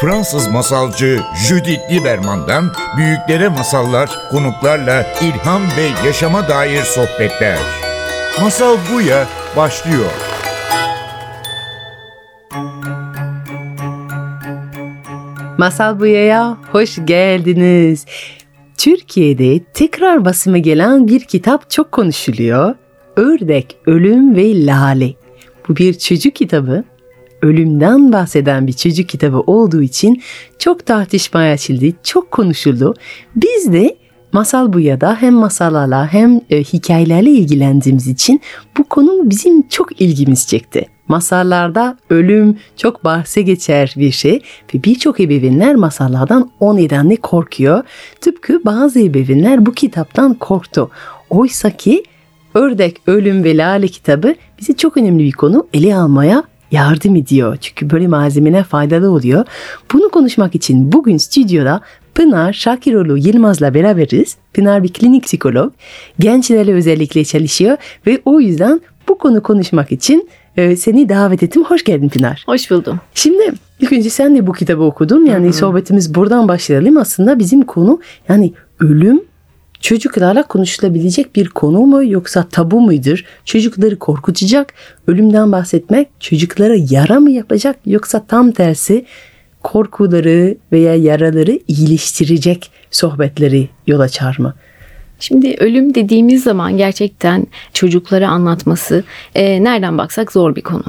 Fransız masalcı Judith Lieberman'dan büyüklere masallar, konuklarla ilham ve yaşama dair sohbetler. Masal Buya başlıyor. Masal Buya'ya hoş geldiniz. Türkiye'de tekrar basıma gelen bir kitap çok konuşuluyor. Ördek, Ölüm ve Lale. Bu bir çocuk kitabı. Ölümden bahseden bir çocuk kitabı olduğu için çok tartışmaya açıldı, çok konuşuldu. Biz de Masal Buya'da hem masallarla hem e, hikayelerle ilgilendiğimiz için bu konu bizim çok ilgimiz çekti. Masallarda ölüm çok bahse geçer bir şey ve birçok ebeveynler masallardan o nedenle korkuyor. Tıpkı bazı ebeveynler bu kitaptan korktu. Oysa ki Ördek, Ölüm ve Lale kitabı bize çok önemli bir konu ele almaya yardım ediyor. Çünkü böyle malzemeler faydalı oluyor. Bunu konuşmak için bugün stüdyoda Pınar Şakiroğlu Yılmaz'la beraberiz. Pınar bir klinik psikolog. Gençlerle özellikle çalışıyor ve o yüzden bu konu konuşmak için e, seni davet ettim. Hoş geldin Pınar. Hoş buldum. Şimdi ilk önce sen de bu kitabı okudun. Yani Hı-hı. sohbetimiz buradan başlayalım. Aslında bizim konu yani ölüm çocuklarla konuşulabilecek bir konu mu yoksa tabu mudur? Çocukları korkutacak, ölümden bahsetmek çocuklara yara mı yapacak yoksa tam tersi korkuları veya yaraları iyileştirecek sohbetleri yol açar mı? Şimdi ölüm dediğimiz zaman gerçekten çocuklara anlatması e, nereden baksak zor bir konu.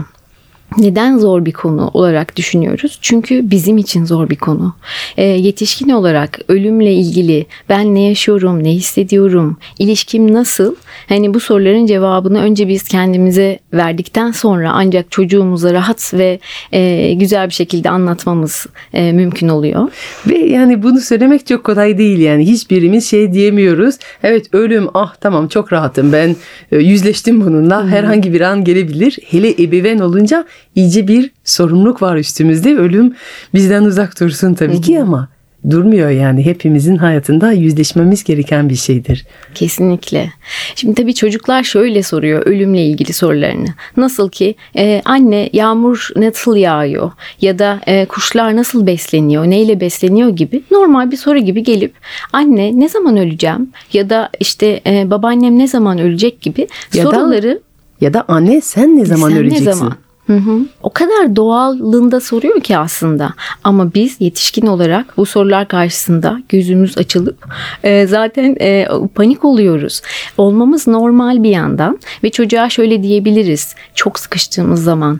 Neden zor bir konu olarak düşünüyoruz? Çünkü bizim için zor bir konu. E, yetişkin olarak ölümle ilgili ben ne yaşıyorum, ne hissediyorum, ilişkim nasıl? Hani bu soruların cevabını önce biz kendimize verdikten sonra ancak çocuğumuza rahat ve e, güzel bir şekilde anlatmamız e, mümkün oluyor. Ve yani bunu söylemek çok kolay değil yani hiçbirimiz şey diyemiyoruz. Evet ölüm ah tamam çok rahatım ben e, yüzleştim bununla herhangi bir an gelebilir. Hele ebeveyn olunca iyice bir sorumluluk var üstümüzde. Ölüm bizden uzak dursun tabii ki ama durmuyor yani hepimizin hayatında yüzleşmemiz gereken bir şeydir. Kesinlikle. Şimdi tabii çocuklar şöyle soruyor ölümle ilgili sorularını. Nasıl ki e, anne yağmur nasıl yağıyor ya da e, kuşlar nasıl besleniyor, neyle besleniyor gibi normal bir soru gibi gelip anne ne zaman öleceğim ya da işte e, babaannem ne zaman ölecek gibi ya soruları da, ya da anne sen ne zaman sen öleceksin? Ne zaman? Hı hı. O kadar doğallığında soruyor ki aslında. Ama biz yetişkin olarak bu sorular karşısında gözümüz açılıp e, zaten e, panik oluyoruz. Olmamız normal bir yandan ve çocuğa şöyle diyebiliriz. Çok sıkıştığımız zaman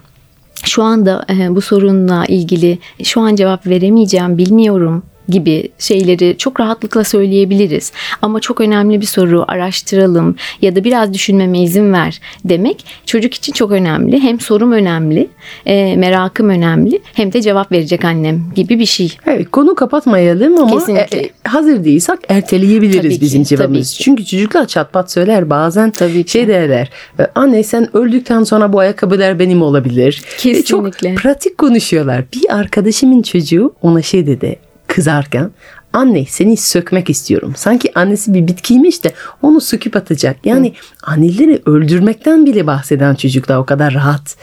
şu anda e, bu sorunla ilgili şu an cevap veremeyeceğim, bilmiyorum gibi şeyleri çok rahatlıkla söyleyebiliriz. Ama çok önemli bir soru araştıralım ya da biraz düşünmeme izin ver demek çocuk için çok önemli. Hem sorum önemli, e, merakım önemli hem de cevap verecek annem gibi bir şey. Evet konu kapatmayalım ama e, e, hazır değilsek erteleyebiliriz tabii bizim ki, cevabımız. Çünkü çocuklar çatpat söyler bazen tabii ki. şey derler. Anne sen öldükten sonra bu ayakkabılar benim olabilir. Kesinlikle. E, çok pratik konuşuyorlar. Bir arkadaşımın çocuğu ona şey dedi kızarken anne seni sökmek istiyorum. Sanki annesi bir bitkiymiş de onu söküp atacak. Yani Hı. anneleri öldürmekten bile bahseden çocuklar o kadar rahat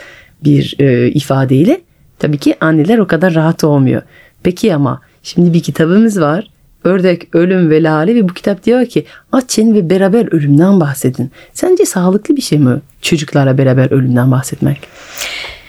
bir e, ifadeyle tabii ki anneler o kadar rahat olmuyor. Peki ama şimdi bir kitabımız var. Ördek, Ölüm ve Lale ve bu kitap diyor ki açın ve beraber ölümden bahsedin. Sence sağlıklı bir şey mi çocuklarla beraber ölümden bahsetmek?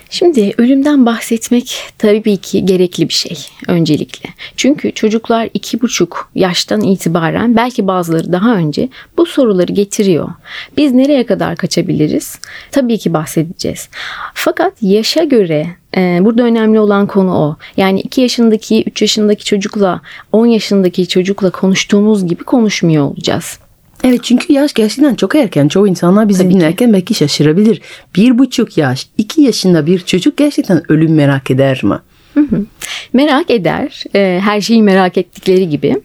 Şimdi ölümden bahsetmek tabii ki gerekli bir şey öncelikle. Çünkü çocuklar iki buçuk yaştan itibaren belki bazıları daha önce bu soruları getiriyor. Biz nereye kadar kaçabiliriz? Tabii ki bahsedeceğiz. Fakat yaşa göre e, Burada önemli olan konu o. Yani 2 yaşındaki, 3 yaşındaki çocukla 10 yaşındaki çocukla konuştuğumuz gibi konuşmuyor olacağız. Evet çünkü yaş gerçekten çok erken. Çoğu insanlar bizi Tabii dinlerken ki. belki şaşırabilir. Bir buçuk yaş, iki yaşında bir çocuk gerçekten ölüm merak eder mi? Hı hı. Merak eder. E, her şeyi merak ettikleri gibi.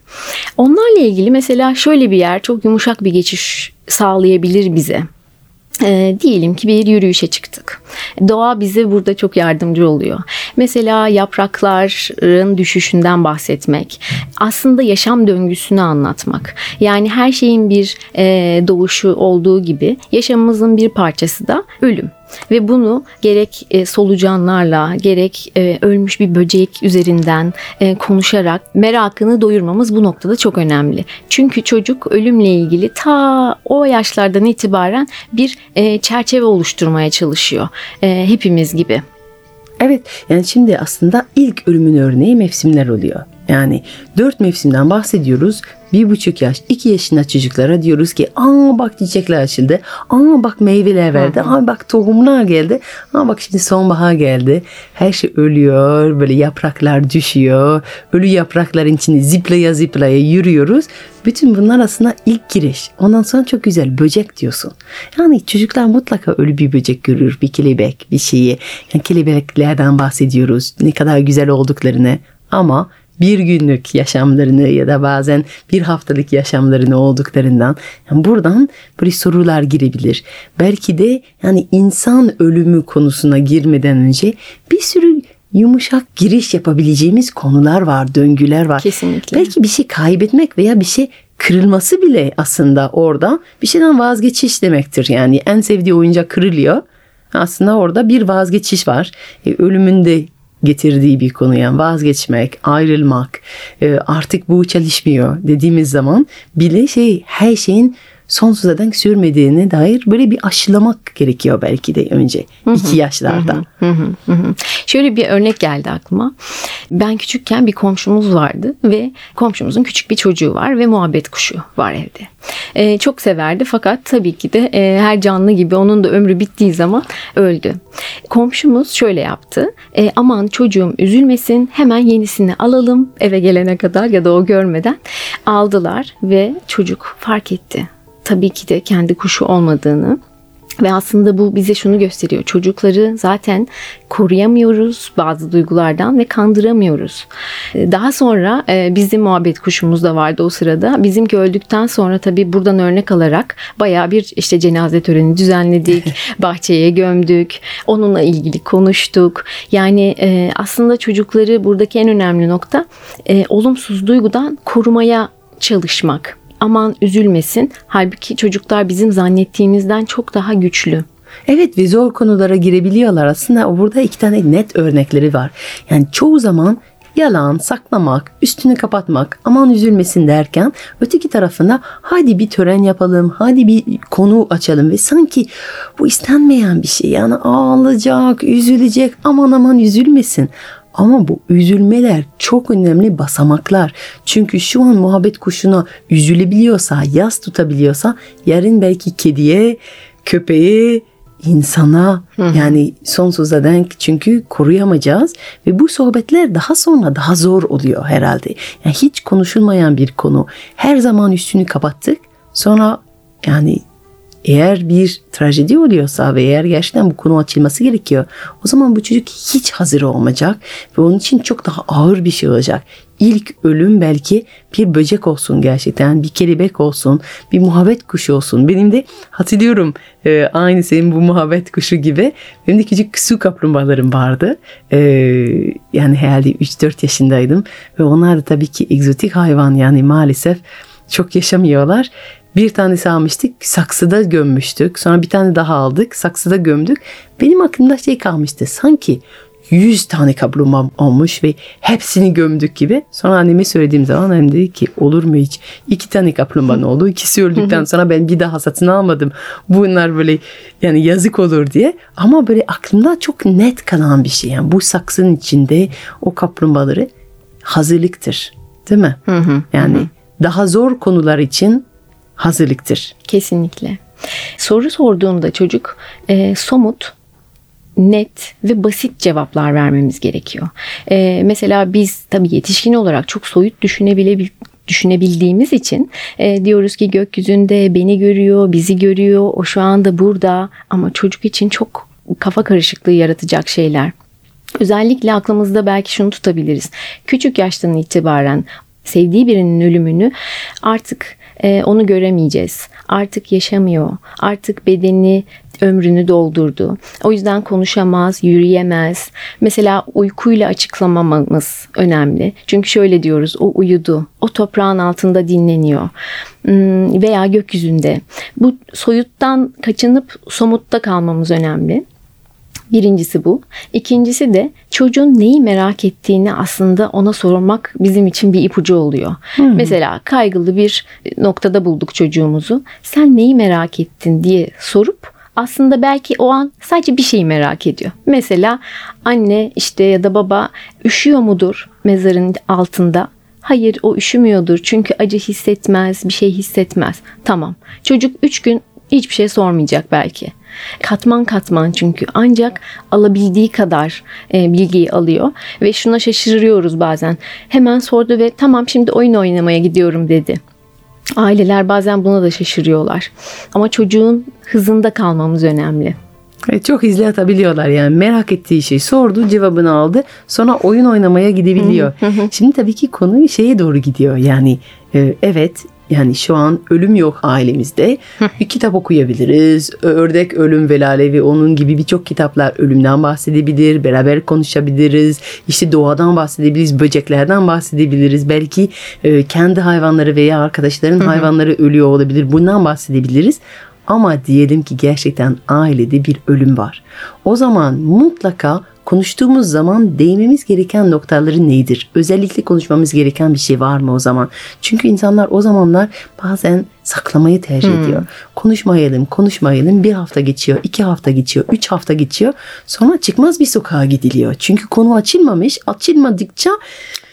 Onlarla ilgili mesela şöyle bir yer çok yumuşak bir geçiş sağlayabilir bize. E, diyelim ki bir yürüyüşe çıktık. Doğa bize burada çok yardımcı oluyor. Mesela yaprakların düşüşünden bahsetmek, aslında yaşam döngüsünü anlatmak. Yani her şeyin bir e, doğuşu olduğu gibi yaşamımızın bir parçası da ölüm. Ve bunu gerek e, solucanlarla gerek e, ölmüş bir böcek üzerinden e, konuşarak merakını doyurmamız bu noktada çok önemli. Çünkü çocuk ölümle ilgili ta o yaşlardan itibaren bir e, çerçeve oluşturmaya çalışıyor. E, hepimiz gibi. Evet yani şimdi aslında ilk ölümün örneği mevsimler oluyor. Yani dört mevsimden bahsediyoruz. Bir buçuk yaş, iki yaşında çocuklara diyoruz ki aa bak çiçekler açıldı. Aa bak meyveler verdi. Aa bak tohumlar geldi. Aa bak şimdi sonbahar geldi. Her şey ölüyor. Böyle yapraklar düşüyor. Ölü yaprakların içinde ziplaya ziplaya yürüyoruz. Bütün bunlar aslında ilk giriş. Ondan sonra çok güzel böcek diyorsun. Yani çocuklar mutlaka ölü bir böcek görür. Bir kelebek, bir şeyi. Yani kelebeklerden bahsediyoruz. Ne kadar güzel olduklarını. Ama bir günlük yaşamlarını ya da bazen bir haftalık yaşamlarını olduklarından yani buradan böyle sorular girebilir. Belki de yani insan ölümü konusuna girmeden önce bir sürü yumuşak giriş yapabileceğimiz konular var, döngüler var. Kesinlikle. Belki bir şey kaybetmek veya bir şey kırılması bile aslında orada bir şeyden vazgeçiş demektir. Yani en sevdiği oyuncak kırılıyor. Aslında orada bir vazgeçiş var. E, ölümün de getirdiği bir konu yani vazgeçmek, ayrılmak, e, artık bu çalışmıyor dediğimiz zaman bile şey her şeyin sonsuza dek sürmediğine dair böyle bir aşılamak gerekiyor belki de önce iki yaşlarda. Hı hı, hı hı. Şöyle bir örnek geldi aklıma. Ben küçükken bir komşumuz vardı ve komşumuzun küçük bir çocuğu var ve muhabbet kuşu var evde. Ee, çok severdi fakat tabii ki de e, her canlı gibi onun da ömrü bittiği zaman öldü. Komşumuz şöyle yaptı. E, aman çocuğum üzülmesin hemen yenisini alalım eve gelene kadar ya da o görmeden aldılar ve çocuk fark etti. Tabii ki de kendi kuşu olmadığını ve aslında bu bize şunu gösteriyor. Çocukları zaten koruyamıyoruz bazı duygulardan ve kandıramıyoruz. Daha sonra e, bizim muhabbet kuşumuz da vardı o sırada. Bizimki öldükten sonra tabii buradan örnek alarak baya bir işte cenaze töreni düzenledik. bahçeye gömdük. Onunla ilgili konuştuk. Yani e, aslında çocukları buradaki en önemli nokta e, olumsuz duygudan korumaya çalışmak aman üzülmesin. Halbuki çocuklar bizim zannettiğimizden çok daha güçlü. Evet ve zor konulara girebiliyorlar. Aslında burada iki tane net örnekleri var. Yani çoğu zaman yalan, saklamak, üstünü kapatmak, aman üzülmesin derken öteki tarafında hadi bir tören yapalım, hadi bir konu açalım ve sanki bu istenmeyen bir şey. Yani ağlayacak, üzülecek, aman aman üzülmesin. Ama bu üzülmeler çok önemli basamaklar. Çünkü şu an muhabbet kuşuna üzülebiliyorsa, yas tutabiliyorsa yarın belki kediye, köpeğe, insana yani sonsuza denk çünkü koruyamayacağız ve bu sohbetler daha sonra daha zor oluyor herhalde. Yani hiç konuşulmayan bir konu. Her zaman üstünü kapattık. Sonra yani eğer bir trajedi oluyorsa ve eğer gerçekten bu konu açılması gerekiyor o zaman bu çocuk hiç hazır olmayacak ve onun için çok daha ağır bir şey olacak. İlk ölüm belki bir böcek olsun gerçekten, bir kelebek olsun, bir muhabbet kuşu olsun. Benim de hatırlıyorum e, aynı senin bu muhabbet kuşu gibi benim de küçük su kaplumbağalarım vardı. E, yani herhalde 3-4 yaşındaydım ve onlar da tabii ki egzotik hayvan yani maalesef çok yaşamıyorlar. Bir tanesi almıştık saksıda gömmüştük. Sonra bir tane daha aldık saksıda gömdük. Benim aklımda şey kalmıştı sanki 100 tane kaplumbağa olmuş ve hepsini gömdük gibi. Sonra anneme söylediğim zaman annem dedi ki olur mu hiç? İki tane kaplumbağa oldu. İkisi öldükten sonra ben bir daha satın almadım. Bunlar böyle yani yazık olur diye. Ama böyle aklımda çok net kalan bir şey. Yani bu saksının içinde o kaplumbağaları hazırlıktır. Değil mi? yani daha zor konular için hazırlıktır. Kesinlikle. Soru sorduğunda çocuk e, somut, net ve basit cevaplar vermemiz gerekiyor. E, mesela biz tabii yetişkin olarak çok soyut düşünebilebil düşünebildiğimiz için e, diyoruz ki gökyüzünde beni görüyor, bizi görüyor, o şu anda burada ama çocuk için çok kafa karışıklığı yaratacak şeyler. Özellikle aklımızda belki şunu tutabiliriz. Küçük yaştan itibaren sevdiği birinin ölümünü artık e, onu göremeyeceğiz. Artık yaşamıyor. Artık bedeni ömrünü doldurdu. O yüzden konuşamaz, yürüyemez. Mesela uykuyla açıklamamamız önemli. Çünkü şöyle diyoruz, o uyudu. O toprağın altında dinleniyor. Hmm, veya gökyüzünde. Bu soyuttan kaçınıp somutta kalmamız önemli. Birincisi bu. İkincisi de çocuğun neyi merak ettiğini aslında ona sormak bizim için bir ipucu oluyor. Mesela kaygılı bir noktada bulduk çocuğumuzu. Sen neyi merak ettin diye sorup aslında belki o an sadece bir şeyi merak ediyor. Mesela anne işte ya da baba üşüyor mudur mezarın altında? Hayır o üşümüyordur çünkü acı hissetmez, bir şey hissetmez. Tamam. Çocuk 3 gün hiçbir şey sormayacak belki. Katman katman çünkü ancak alabildiği kadar e, bilgiyi alıyor ve şuna şaşırıyoruz bazen. Hemen sordu ve tamam şimdi oyun oynamaya gidiyorum dedi. Aileler bazen buna da şaşırıyorlar. Ama çocuğun hızında kalmamız önemli. Evet, çok hızlı atabiliyorlar yani merak ettiği şey sordu cevabını aldı sonra oyun oynamaya gidebiliyor. Şimdi tabii ki konu şeye doğru gidiyor yani e, evet yani şu an ölüm yok ailemizde. bir kitap okuyabiliriz. Ördek Ölüm ve Lale ve onun gibi birçok kitaplar ölümden bahsedebilir. Beraber konuşabiliriz. İşte doğadan bahsedebiliriz. Böceklerden bahsedebiliriz. Belki e, kendi hayvanları veya arkadaşların hayvanları ölüyor olabilir. Bundan bahsedebiliriz. Ama diyelim ki gerçekten ailede bir ölüm var. O zaman mutlaka konuştuğumuz zaman değmemiz gereken noktaları nedir? Özellikle konuşmamız gereken bir şey var mı o zaman? Çünkü insanlar o zamanlar bazen saklamayı tercih ediyor. Konuşmayalım, konuşmayalım. Bir hafta geçiyor, iki hafta geçiyor, üç hafta geçiyor. Sonra çıkmaz bir sokağa gidiliyor. Çünkü konu açılmamış. Açılmadıkça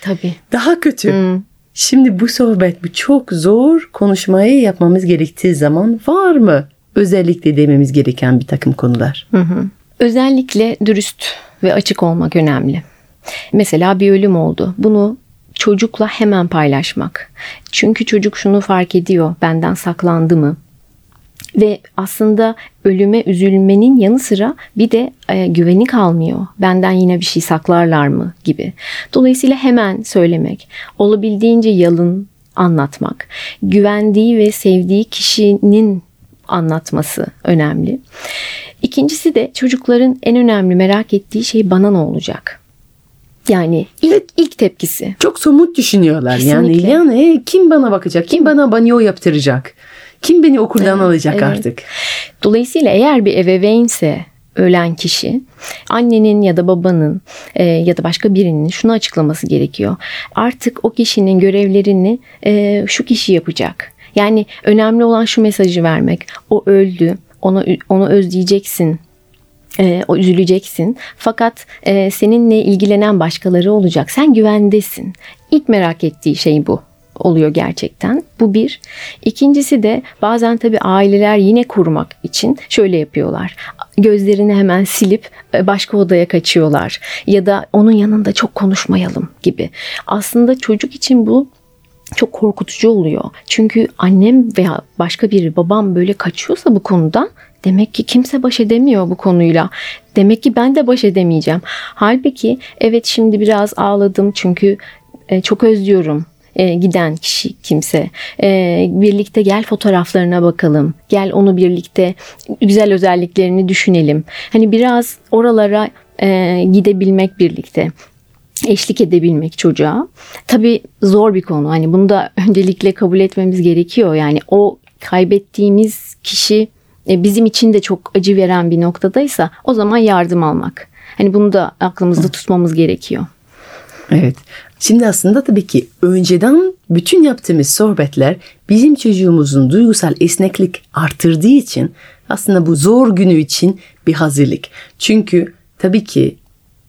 Tabii. daha kötü. Şimdi bu sohbet bu çok zor konuşmayı yapmamız gerektiği zaman var mı? Özellikle dememiz gereken bir takım konular. Özellikle dürüst ve açık olmak önemli. Mesela bir ölüm oldu. Bunu çocukla hemen paylaşmak. Çünkü çocuk şunu fark ediyor. Benden saklandı mı? Ve aslında ölüme üzülmenin yanı sıra bir de e, güveni kalmıyor. Benden yine bir şey saklarlar mı gibi. Dolayısıyla hemen söylemek, olabildiğince yalın anlatmak, güvendiği ve sevdiği kişinin anlatması önemli. İkincisi de çocukların en önemli merak ettiği şey bana ne olacak? Yani ilk, ilk tepkisi. Çok somut düşünüyorlar. Yani Kesinlikle. yani e, kim bana bakacak? Kim bana banyo yaptıracak? Kim beni okuldan alacak evet. artık? Dolayısıyla eğer bir ebeveynse ölen kişi annenin ya da babanın e, ya da başka birinin şunu açıklaması gerekiyor. Artık o kişinin görevlerini e, şu kişi yapacak. Yani önemli olan şu mesajı vermek. O öldü. Onu onu özleyeceksin. E, o üzüleceksin. Fakat e, seninle ilgilenen başkaları olacak. Sen güvendesin. İlk merak ettiği şey bu oluyor gerçekten. Bu bir. İkincisi de bazen tabii aileler yine korumak için şöyle yapıyorlar. Gözlerini hemen silip e, başka odaya kaçıyorlar. Ya da onun yanında çok konuşmayalım gibi. Aslında çocuk için bu çok korkutucu oluyor. Çünkü annem veya başka biri babam böyle kaçıyorsa bu konudan demek ki kimse baş edemiyor bu konuyla. Demek ki ben de baş edemeyeceğim. Halbuki evet şimdi biraz ağladım çünkü e, çok özlüyorum e, giden kişi kimse. E, birlikte gel fotoğraflarına bakalım. Gel onu birlikte güzel özelliklerini düşünelim. Hani biraz oralara gidebilmek birlikte eşlik edebilmek çocuğa. Tabii zor bir konu. Hani bunu da öncelikle kabul etmemiz gerekiyor. Yani o kaybettiğimiz kişi e, bizim için de çok acı veren bir noktadaysa o zaman yardım almak. Hani bunu da aklımızda tutmamız gerekiyor. Evet. Şimdi aslında tabii ki önceden bütün yaptığımız sohbetler bizim çocuğumuzun duygusal esneklik arttırdığı için aslında bu zor günü için bir hazırlık. Çünkü tabii ki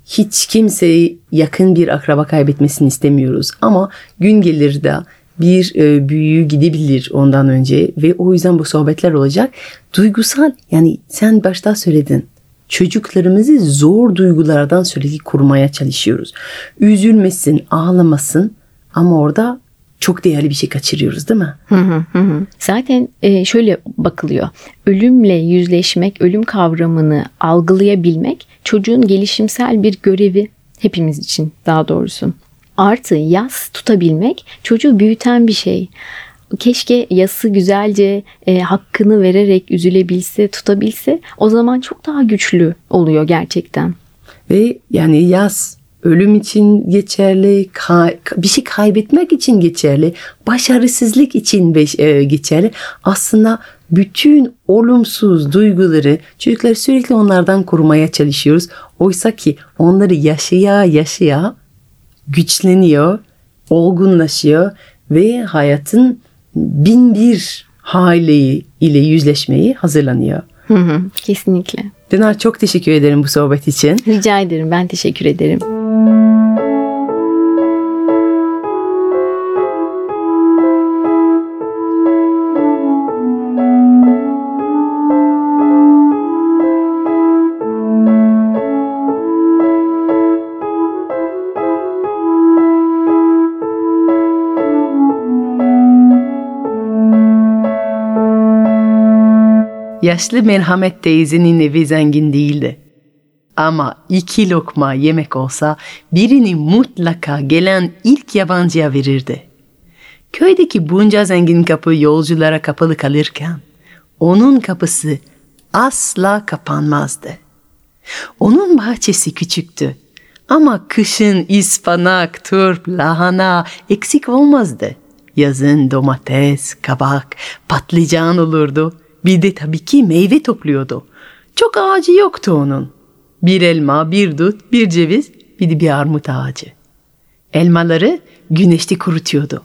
hiç kimseyi yakın bir akraba kaybetmesini istemiyoruz ama gün gelir de bir e, büyüğü gidebilir ondan önce ve o yüzden bu sohbetler olacak. Duygusal yani sen başta söyledin çocuklarımızı zor duygulardan sürekli korumaya çalışıyoruz. Üzülmesin, ağlamasın ama orada çok değerli bir şey kaçırıyoruz değil mi? Zaten e, şöyle bakılıyor. Ölümle yüzleşmek, ölüm kavramını algılayabilmek çocuğun gelişimsel bir görevi hepimiz için daha doğrusu. Artı yas tutabilmek çocuğu büyüten bir şey. Keşke yası güzelce e, hakkını vererek üzülebilse, tutabilse o zaman çok daha güçlü oluyor gerçekten. Ve yani yaz ölüm için geçerli, ka- bir şey kaybetmek için geçerli, başarısızlık için e, geçerli. Aslında bütün olumsuz duyguları çocuklar sürekli onlardan korumaya çalışıyoruz. Oysa ki onları yaşaya yaşaya güçleniyor, olgunlaşıyor ve hayatın bin bir hali ile yüzleşmeyi hazırlanıyor. Hı hı, kesinlikle. Dinar çok teşekkür ederim bu sohbet için. Rica ederim. Ben teşekkür ederim. Yaşlı merhamet teyzenin evi zengin değildi. Ama iki lokma yemek olsa birini mutlaka gelen ilk yabancıya verirdi. Köydeki bunca zengin kapı yolculara kapalı kalırken onun kapısı asla kapanmazdı. Onun bahçesi küçüktü ama kışın ispanak, turp, lahana eksik olmazdı. Yazın domates, kabak, patlıcan olurdu. Bir de tabii ki meyve topluyordu. Çok ağacı yoktu onun. Bir elma, bir dut, bir ceviz, bir de bir armut ağacı. Elmaları güneşte kurutuyordu.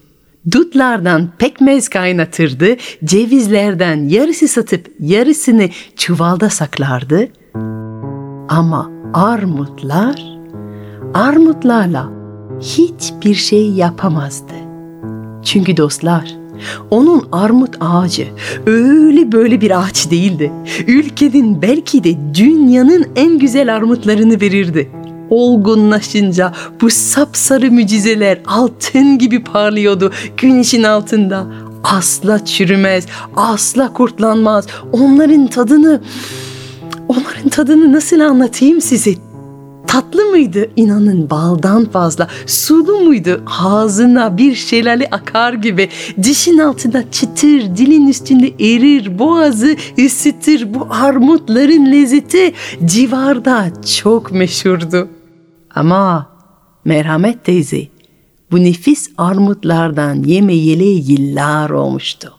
Dutlardan pekmez kaynatırdı, cevizlerden yarısı satıp yarısını çuvalda saklardı. Ama armutlar, armutlarla hiçbir şey yapamazdı. Çünkü dostlar, onun armut ağacı öyle böyle bir ağaç değildi. Ülkenin belki de dünyanın en güzel armutlarını verirdi. Olgunlaşınca bu sapsarı mucizeler altın gibi parlıyordu güneşin altında. Asla çürümez, asla kurtlanmaz. Onların tadını, onların tadını nasıl anlatayım size? Tatlı mıydı? İnanın baldan fazla. Sulu muydu? Ağzına bir şelale akar gibi. Dişin altında çıtır, dilin üstünde erir, boğazı ısıtır. Bu armutların lezzeti civarda çok meşhurdu. Ama merhamet teyze bu nefis armutlardan yemeyeli yıllar olmuştu.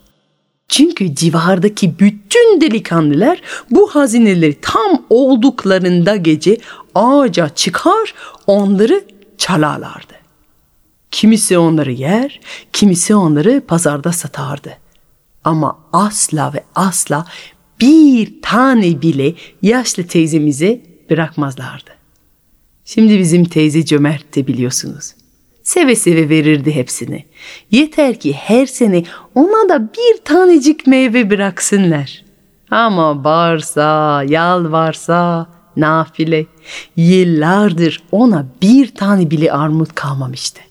Çünkü civardaki bütün delikanlılar bu hazineleri tam olduklarında gece ağaca çıkar onları çalarlardı. Kimisi onları yer, kimisi onları pazarda satardı. Ama asla ve asla bir tane bile yaşlı teyzemize bırakmazlardı. Şimdi bizim teyze cömertti biliyorsunuz. Seve seve verirdi hepsini. Yeter ki her sene ona da bir tanecik meyve bıraksınlar. Ama bağırsa, yalvarsa, nafile. Yıllardır ona bir tane bile armut kalmamıştı.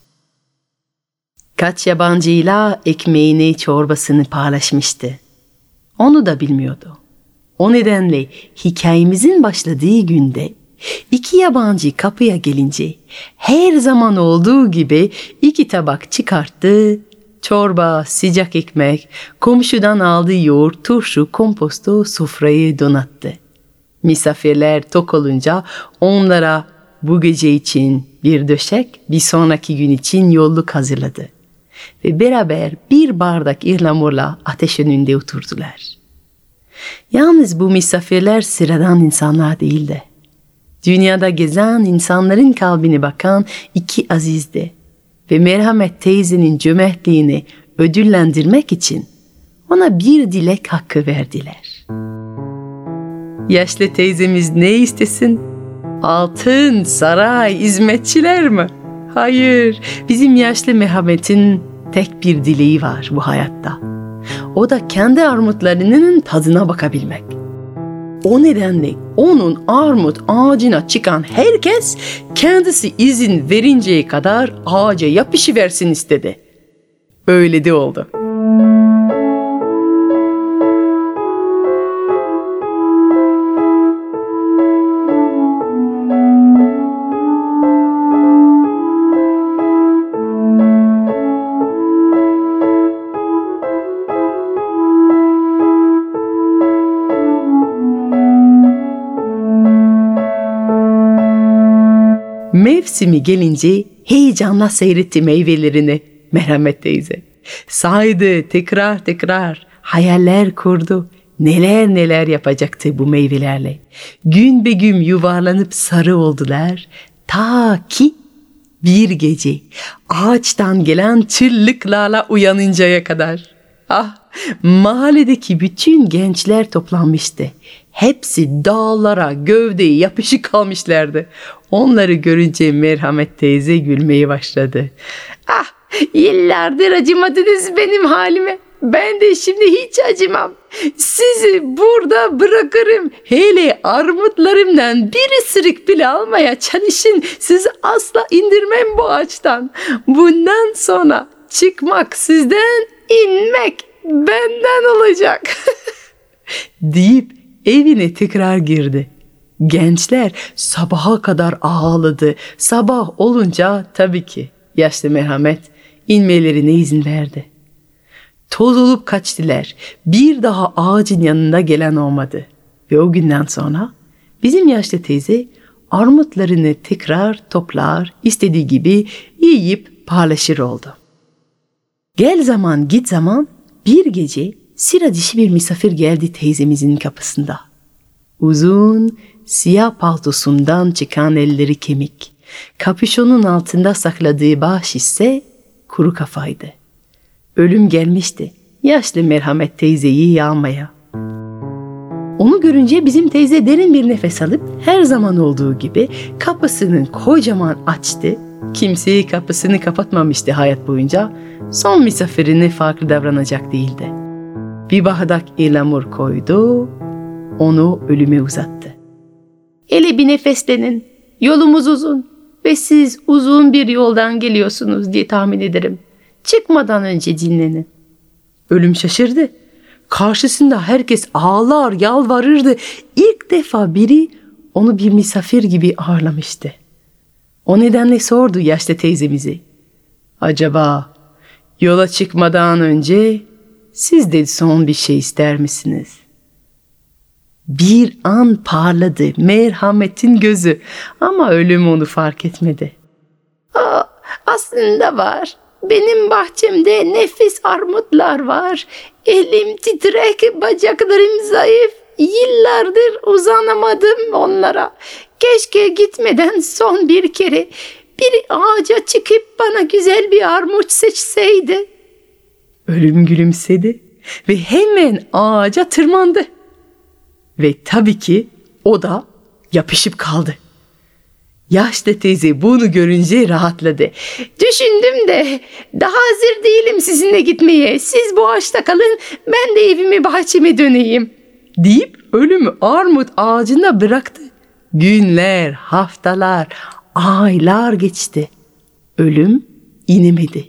Kaç yabancıyla ekmeğini, çorbasını paylaşmıştı. Onu da bilmiyordu. O nedenle hikayemizin başladığı günde iki yabancı kapıya gelince her zaman olduğu gibi iki tabak çıkarttı. Çorba, sıcak ekmek, komşudan aldığı yoğurt, turşu, komposto sofrayı donattı. Misafirler tok olunca onlara bu gece için bir döşek, bir sonraki gün için yolluk hazırladı. Ve beraber bir bardak ihlamurla ateş önünde oturdular. Yalnız bu misafirler sıradan insanlar değildi. Dünyada gezen insanların kalbini bakan iki azizdi. Ve merhamet teyzenin cömertliğini ödüllendirmek için ona bir dilek hakkı verdiler. Yaşlı teyzemiz ne istesin? Altın, saray, hizmetçiler mi? Hayır, bizim yaşlı Mehmet'in tek bir dileği var bu hayatta. O da kendi armutlarının tadına bakabilmek. O nedenle onun armut ağacına çıkan herkes kendisi izin verinceye kadar ağaca yapışıversin istedi. Öyle de oldu. Mevsimi gelince heyecanla seyretti meyvelerini Merhamet teyze. Saydı tekrar tekrar hayaller kurdu. neler neler yapacaktı bu meyvelerle. Gün be gün yuvarlanıp sarı oldular. Ta ki bir gece ağaçtan gelen çırlıklarla uyanıncaya kadar. Ah mahalledeki bütün gençler toplanmıştı. Hepsi dağlara gövdeye yapışık kalmışlardı. Onları görünce merhamet teyze gülmeye başladı. Ah yıllardır acımadınız benim halime. Ben de şimdi hiç acımam. Sizi burada bırakırım. Hele armutlarımdan bir ısırık bile almaya çalışın. Sizi asla indirmem bu ağaçtan. Bundan sonra çıkmak sizden, inmek benden olacak. deyip evine tekrar girdi. Gençler sabaha kadar ağladı. Sabah olunca tabii ki yaşlı merhamet inmelerine izin verdi. Toz olup kaçtılar. Bir daha ağacın yanında gelen olmadı. Ve o günden sonra bizim yaşlı teyze armutlarını tekrar toplar, istediği gibi yiyip paylaşır oldu. Gel zaman git zaman bir gece sıra dişi bir misafir geldi teyzemizin kapısında. Uzun, siyah paltosundan çıkan elleri kemik. Kapüşonun altında sakladığı baş ise kuru kafaydı. Ölüm gelmişti. Yaşlı merhamet teyzeyi yağmaya. Onu görünce bizim teyze derin bir nefes alıp her zaman olduğu gibi kapısını kocaman açtı. Kimseyi kapısını kapatmamıştı hayat boyunca. Son misafirine farklı davranacak değildi. Bir bardak elamur koydu, onu ölüme uzattı. Ele bir nefeslenin, yolumuz uzun ve siz uzun bir yoldan geliyorsunuz diye tahmin ederim. Çıkmadan önce dinlenin. Ölüm şaşırdı. Karşısında herkes ağlar, yalvarırdı. İlk defa biri onu bir misafir gibi ağırlamıştı. O nedenle sordu yaşlı teyzemizi. Acaba yola çıkmadan önce siz de son bir şey ister misiniz? Bir an parladı merhametin gözü ama ölüm onu fark etmedi. Aa, aslında var. Benim bahçemde nefis armutlar var. Elim titrek, bacaklarım zayıf. Yıllardır uzanamadım onlara. Keşke gitmeden son bir kere bir ağaca çıkıp bana güzel bir armut seçseydi. Ölüm gülümsedi ve hemen ağaca tırmandı. Ve tabii ki o da yapışıp kaldı. Yaşlı teyze bunu görünce rahatladı. Düşündüm de daha hazır değilim sizinle gitmeye. Siz bu ağaçta kalın ben de evime bahçeme döneyim. Deyip ölümü armut ağacında bıraktı. Günler, haftalar, aylar geçti. Ölüm inemedi.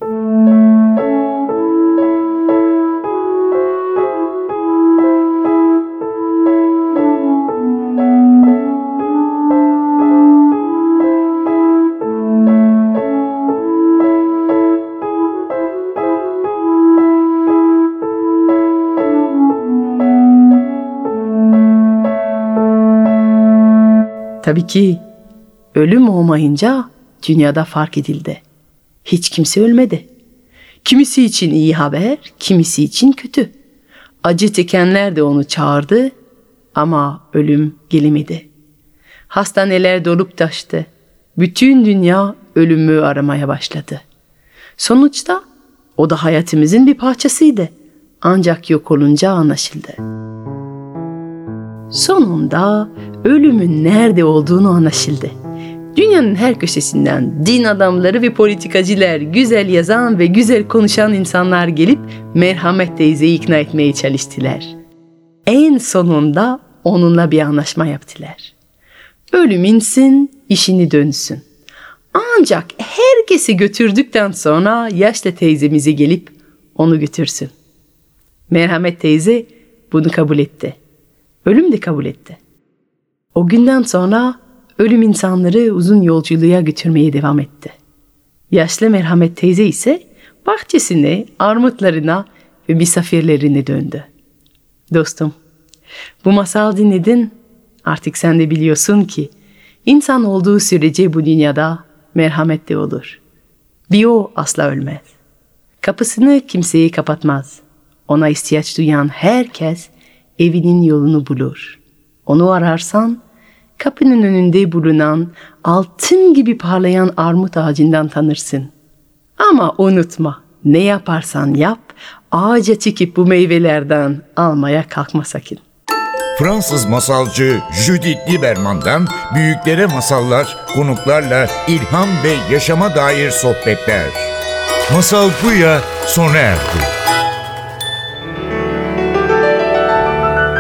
Tabii ki ölüm olmayınca dünyada fark edildi. Hiç kimse ölmedi. Kimisi için iyi haber, kimisi için kötü. Acı çekenler de onu çağırdı ama ölüm gelemedi. Hastaneler dolup taştı. Bütün dünya ölümü aramaya başladı. Sonuçta o da hayatımızın bir parçasıydı. Ancak yok olunca anlaşıldı. Sonunda ölümün nerede olduğunu anlaşıldı. Dünyanın her köşesinden din adamları ve politikacılar, güzel yazan ve güzel konuşan insanlar gelip merhamet teyzeyi ikna etmeye çalıştılar. En sonunda onunla bir anlaşma yaptılar. Ölüm insin, işini dönsün. Ancak herkesi götürdükten sonra yaşlı teyzemizi gelip onu götürsün. Merhamet teyze bunu kabul etti. Ölüm de kabul etti. O günden sonra ölüm insanları uzun yolculuğa götürmeye devam etti. Yaşlı merhamet teyze ise bahçesine, armutlarına ve misafirlerine döndü. Dostum, bu masal dinledin. Artık sen de biliyorsun ki insan olduğu sürece bu dünyada merhamet de olur. Bir o asla ölmez. Kapısını kimseye kapatmaz. Ona ihtiyaç duyan herkes evinin yolunu bulur. Onu ararsan kapının önünde bulunan altın gibi parlayan armut ağacından tanırsın. Ama unutma ne yaparsan yap ağaca çıkıp bu meyvelerden almaya kalkma sakın. Fransız masalcı Judith Lieberman'dan büyüklere masallar, konuklarla ilham ve yaşama dair sohbetler. Masal Buya sona erdi.